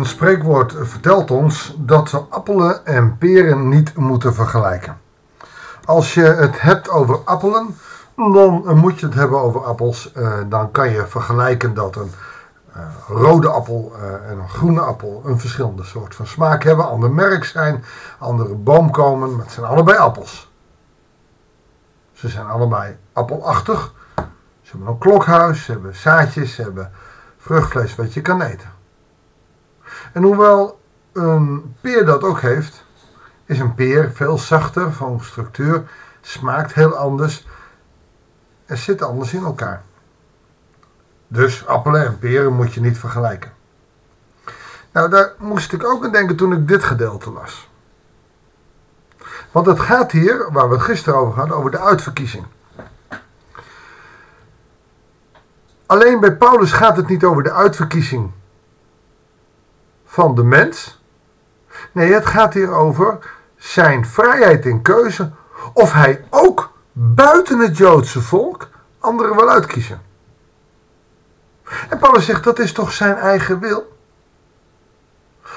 Een spreekwoord vertelt ons dat we appelen en peren niet moeten vergelijken. Als je het hebt over appelen, dan moet je het hebben over appels. Eh, dan kan je vergelijken dat een uh, rode appel uh, en een groene appel een verschillende soort van smaak hebben, ander merk zijn, andere boom komen, maar het zijn allebei appels. Ze zijn allebei appelachtig. Ze hebben een klokhuis, ze hebben zaadjes, ze hebben vruchtvlees wat je kan eten. En hoewel een peer dat ook heeft, is een peer veel zachter van structuur, smaakt heel anders en zit anders in elkaar. Dus appelen en peren moet je niet vergelijken. Nou, daar moest ik ook aan denken toen ik dit gedeelte las. Want het gaat hier, waar we het gisteren over hadden, over de uitverkiezing. Alleen bij Paulus gaat het niet over de uitverkiezing van de mens. Nee, het gaat hier over zijn vrijheid in keuze. Of hij ook buiten het Joodse volk anderen wil uitkiezen. En Paulus zegt dat is toch zijn eigen wil.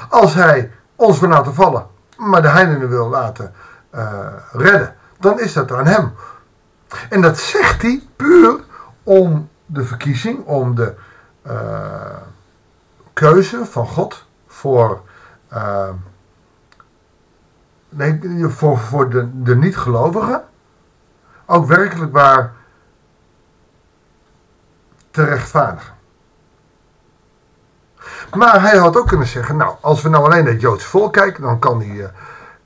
Als hij ons wil laten vallen, maar de heidenen wil laten uh, redden, dan is dat aan hem. En dat zegt hij puur om de verkiezing, om de uh, keuze van God voor, uh, nee, voor, voor de, de niet-gelovigen ook werkelijk waar te rechtvaardigen. Maar hij had ook kunnen zeggen, nou, als we nou alleen naar het Joodse volk kijken, dan kan die, uh,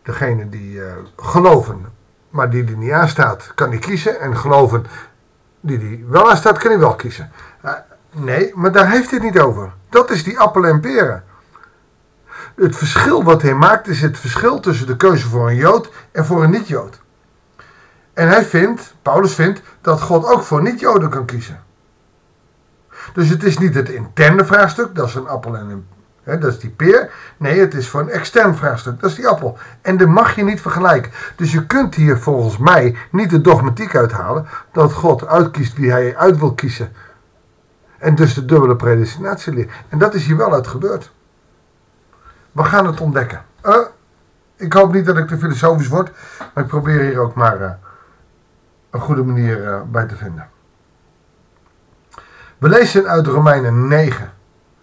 degene die uh, geloven, maar die er niet aan staat, kan die kiezen. En geloven die die wel aan staat, kan hij wel kiezen. Uh, nee, maar daar heeft hij het niet over. Dat is die appel en peren. Het verschil wat hij maakt is het verschil tussen de keuze voor een Jood en voor een niet-Jood. En hij vindt, Paulus vindt, dat God ook voor niet-Joden kan kiezen. Dus het is niet het interne vraagstuk, dat is een appel en een, hè, dat is die peer. Nee, het is voor een extern vraagstuk, dat is die appel. En dat mag je niet vergelijken. Dus je kunt hier volgens mij niet de dogmatiek uithalen dat God uitkiest wie hij uit wil kiezen. En dus de dubbele predestinatie leert. En dat is hier wel uit gebeurd. We gaan het ontdekken. Uh, ik hoop niet dat ik te filosofisch word, maar ik probeer hier ook maar uh, een goede manier uh, bij te vinden. We lezen uit Romeinen 9,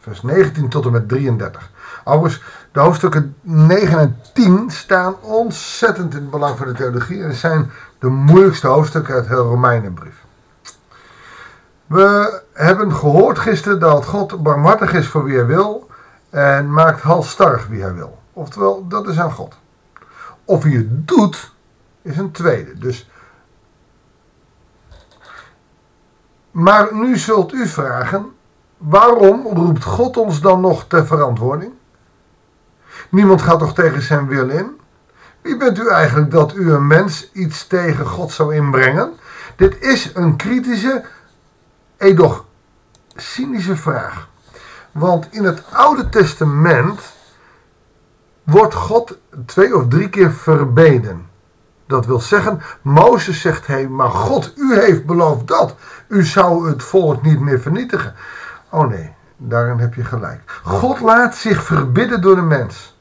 vers 19 tot en met 33. Overigens, de hoofdstukken 9 en 10 staan ontzettend in het belang van de theologie en zijn de moeilijkste hoofdstukken uit heel Romeinenbrief. We hebben gehoord gisteren dat God barmhartig is voor wie hij wil en maakt halstarrig wie hij wil. Oftewel, dat is aan God. Of hij het doet, is een tweede. Dus Maar nu zult u vragen, waarom roept God ons dan nog ter verantwoording? Niemand gaat toch tegen zijn wil in? Wie bent u eigenlijk dat u een mens iets tegen God zou inbrengen? Dit is een kritische, edoch cynische vraag. Want in het Oude Testament wordt God twee of drie keer verbeden. Dat wil zeggen, Mozes zegt, hé, maar God, u heeft beloofd dat. U zou het volk niet meer vernietigen. Oh nee, daarin heb je gelijk. God laat zich verbidden door de mens.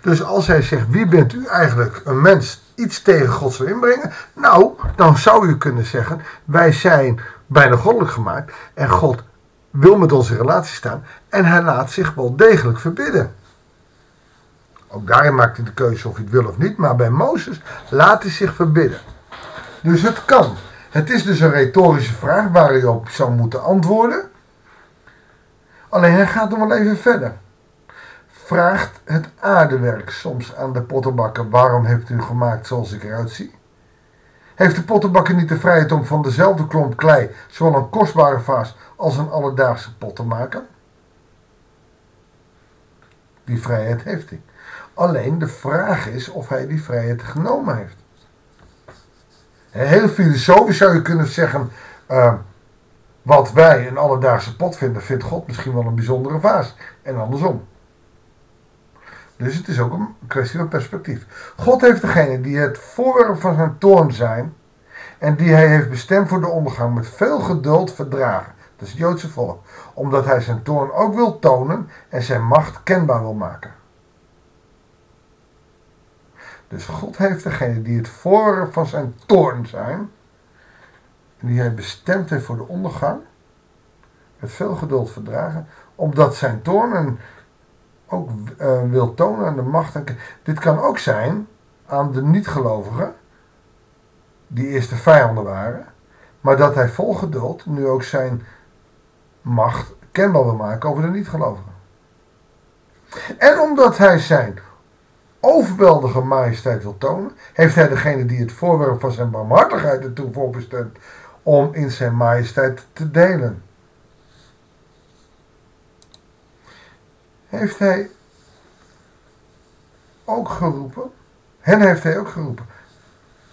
Dus als hij zegt, wie bent u eigenlijk een mens iets tegen God zou inbrengen? Nou, dan zou je kunnen zeggen, wij zijn bijna goddelijk gemaakt en God wil met ons in relatie staan en hij laat zich wel degelijk verbidden. Ook daarin maakt hij de keuze of hij het wil of niet. Maar bij Mozes laat hij zich verbidden. Dus het kan. Het is dus een retorische vraag waar hij op zou moeten antwoorden. Alleen hij gaat nog wel even verder. Vraagt het aardewerk soms aan de pottenbakker: waarom hebt u gemaakt zoals ik eruit zie? Heeft de pottenbakker niet de vrijheid om van dezelfde klomp klei zowel een kostbare vaas als een alledaagse pot te maken? Die vrijheid heeft hij. Alleen de vraag is of hij die vrijheid genomen heeft. Heel filosofisch zou je kunnen zeggen, uh, wat wij een alledaagse pot vinden, vindt God misschien wel een bijzondere vaas. En andersom. Dus het is ook een kwestie van perspectief. God heeft degene die het voorwerp van zijn toorn zijn en die hij heeft bestemd voor de ondergang met veel geduld verdragen. Dat is het Joodse volk. Omdat hij zijn toorn ook wil tonen en zijn macht kenbaar wil maken. Dus God heeft degene die het voor van zijn toorn zijn, die hij bestemd heeft voor de ondergang, met veel geduld verdragen, omdat zijn toorn ook uh, wil tonen aan de macht. Dit kan ook zijn aan de niet-gelovigen, die eerst de vijanden waren, maar dat hij vol geduld nu ook zijn macht kenbaar wil maken over de niet-gelovigen. En omdat hij zijn overweldige majesteit wil tonen, heeft hij degene die het voorwerp van zijn barmhartigheid ertoe voorbestemd om in zijn majesteit te delen. Heeft hij ook geroepen? Hen heeft hij ook geroepen.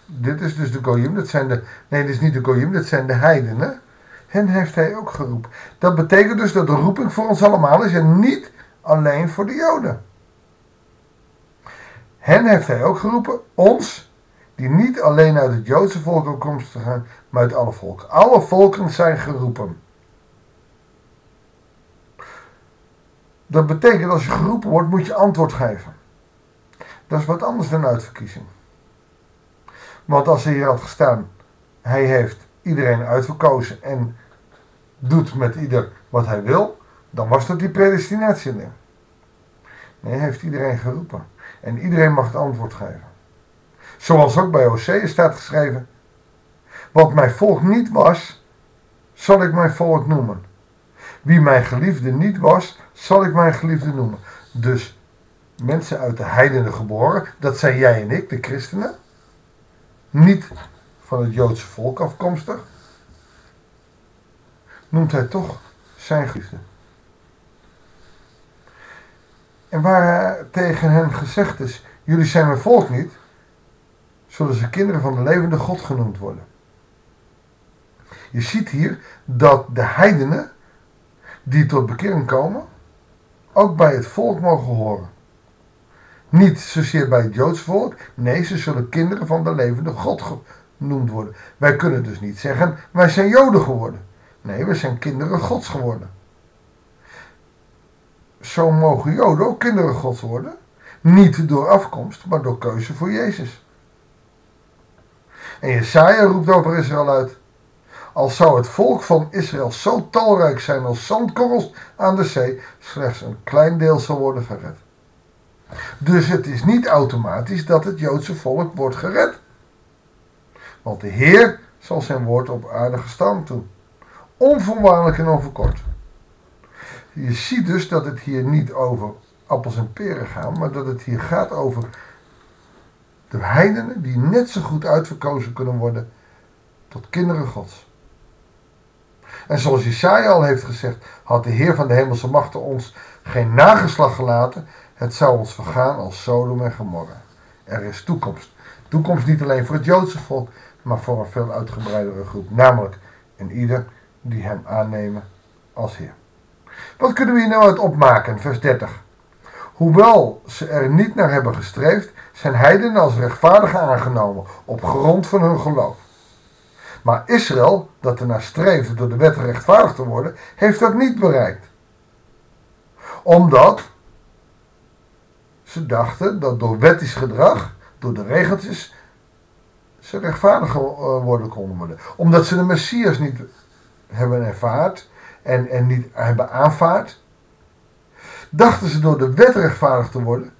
Dit is dus de Goyim, dat zijn de. Nee, dit is niet de Goyim, dat zijn de heidenen. Hen heeft hij ook geroepen. Dat betekent dus dat de roeping voor ons allemaal is en niet alleen voor de Joden. Hen heeft hij ook geroepen, ons, die niet alleen uit het Joodse volk afkomstig zijn, maar uit alle volken. Alle volken zijn geroepen. Dat betekent als je geroepen wordt, moet je antwoord geven. Dat is wat anders dan uitverkiezing. Want als er hier had gestaan, hij heeft iedereen uitverkozen en doet met ieder wat hij wil, dan was dat die predestinatie Nee, hij heeft iedereen geroepen. En iedereen mag het antwoord geven. Zoals ook bij Hosea staat geschreven. Wat mijn volk niet was, zal ik mijn volk noemen. Wie mijn geliefde niet was, zal ik mijn geliefde noemen. Dus mensen uit de heidenen geboren, dat zijn jij en ik, de christenen. Niet van het Joodse volk afkomstig. Noemt hij toch zijn geliefde. En waar tegen hen gezegd is: Jullie zijn mijn volk niet, zullen ze kinderen van de levende God genoemd worden. Je ziet hier dat de heidenen die tot bekering komen, ook bij het volk mogen horen. Niet zozeer bij het Joodse volk, nee, ze zullen kinderen van de levende God genoemd worden. Wij kunnen dus niet zeggen, wij zijn Joden geworden. Nee, we zijn kinderen Gods geworden zo mogen Joden ook kinderen Gods worden. Niet door afkomst, maar door keuze voor Jezus. En Jesaja roept over Israël uit. Als zou het volk van Israël zo talrijk zijn als zandkorrels aan de zee, slechts een klein deel zal worden gered. Dus het is niet automatisch dat het Joodse volk wordt gered. Want de Heer zal zijn woord op aarde gestaan doen. Onvoorwaardelijk en onverkort. Je ziet dus dat het hier niet over appels en peren gaat, maar dat het hier gaat over de heidenen die net zo goed uitverkozen kunnen worden tot kinderen Gods. En zoals Jesaja al heeft gezegd, had de Heer van de hemelse machten ons geen nageslag gelaten, het zou ons vergaan als Sodom en Gomorra. Er is toekomst. Toekomst niet alleen voor het Joodse volk, maar voor een veel uitgebreidere groep, namelijk in ieder die hem aannemen als Heer. Wat kunnen we hier nou uit opmaken? Vers 30. Hoewel ze er niet naar hebben gestreefd, zijn heidenen als rechtvaardigen aangenomen op grond van hun geloof. Maar Israël, dat ernaar streefde door de wet rechtvaardig te worden, heeft dat niet bereikt. Omdat ze dachten dat door wettisch gedrag, door de regeltjes, ze rechtvaardig worden konden worden. Omdat ze de Messias niet hebben ervaard en, en niet hebben aanvaard, dachten ze door de wet rechtvaardig te worden,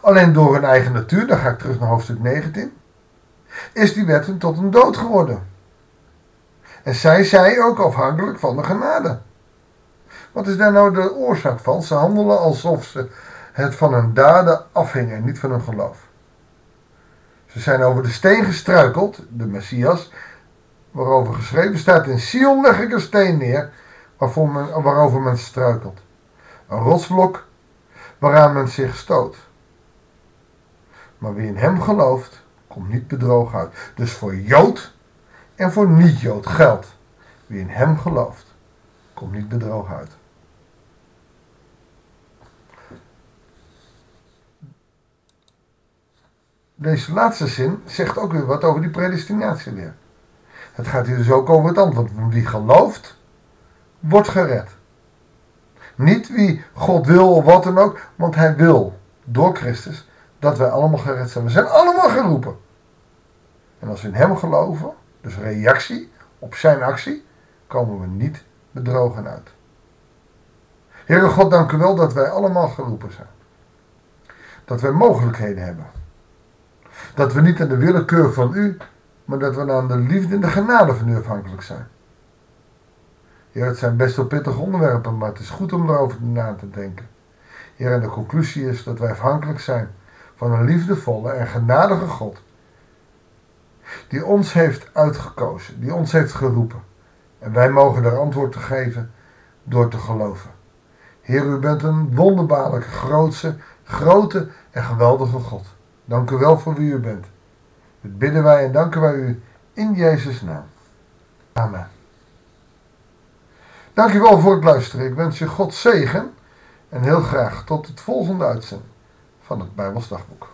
alleen door hun eigen natuur, dan ga ik terug naar hoofdstuk 19, is die wet tot een dood geworden. En zij zij ook afhankelijk van de genade. Wat is daar nou de oorzaak van? Ze handelen alsof ze het van hun daden afhingen en niet van hun geloof. Ze zijn over de steen gestruikeld, de Messias, waarover geschreven staat: In Sion leg ik een steen neer men, waarover men struikelt. Een rotsblok waaraan men zich stoot. Maar wie in hem gelooft, komt niet bedrogen uit. Dus voor Jood en voor niet-Jood geldt. Wie in hem gelooft, komt niet bedrogen uit. Deze laatste zin zegt ook weer wat over die predestinatie weer. Het gaat hier dus ook over het antwoord. Wie gelooft, wordt gered. Niet wie God wil of wat dan ook, want hij wil door Christus dat wij allemaal gered zijn. We zijn allemaal geroepen. En als we in hem geloven, dus reactie op zijn actie, komen we niet bedrogen uit. Heere God, dank u wel dat wij allemaal geroepen zijn. Dat wij mogelijkheden hebben. Dat we niet aan de willekeur van u, maar dat we aan de liefde en de genade van u afhankelijk zijn. Ja, het zijn best wel pittige onderwerpen, maar het is goed om erover na te denken. Ja, en de conclusie is dat wij afhankelijk zijn van een liefdevolle en genadige God. Die ons heeft uitgekozen, die ons heeft geroepen. En wij mogen daar antwoord te geven door te geloven. Heer, u bent een wonderbaarlijke, grootse, grote en geweldige God. Dank u wel voor wie u bent. Dat bidden wij en danken wij u in Jezus' naam. Amen. Dank u wel voor het luisteren. Ik wens je God zegen en heel graag tot het volgende uitzending van het Bijbelsdagboek.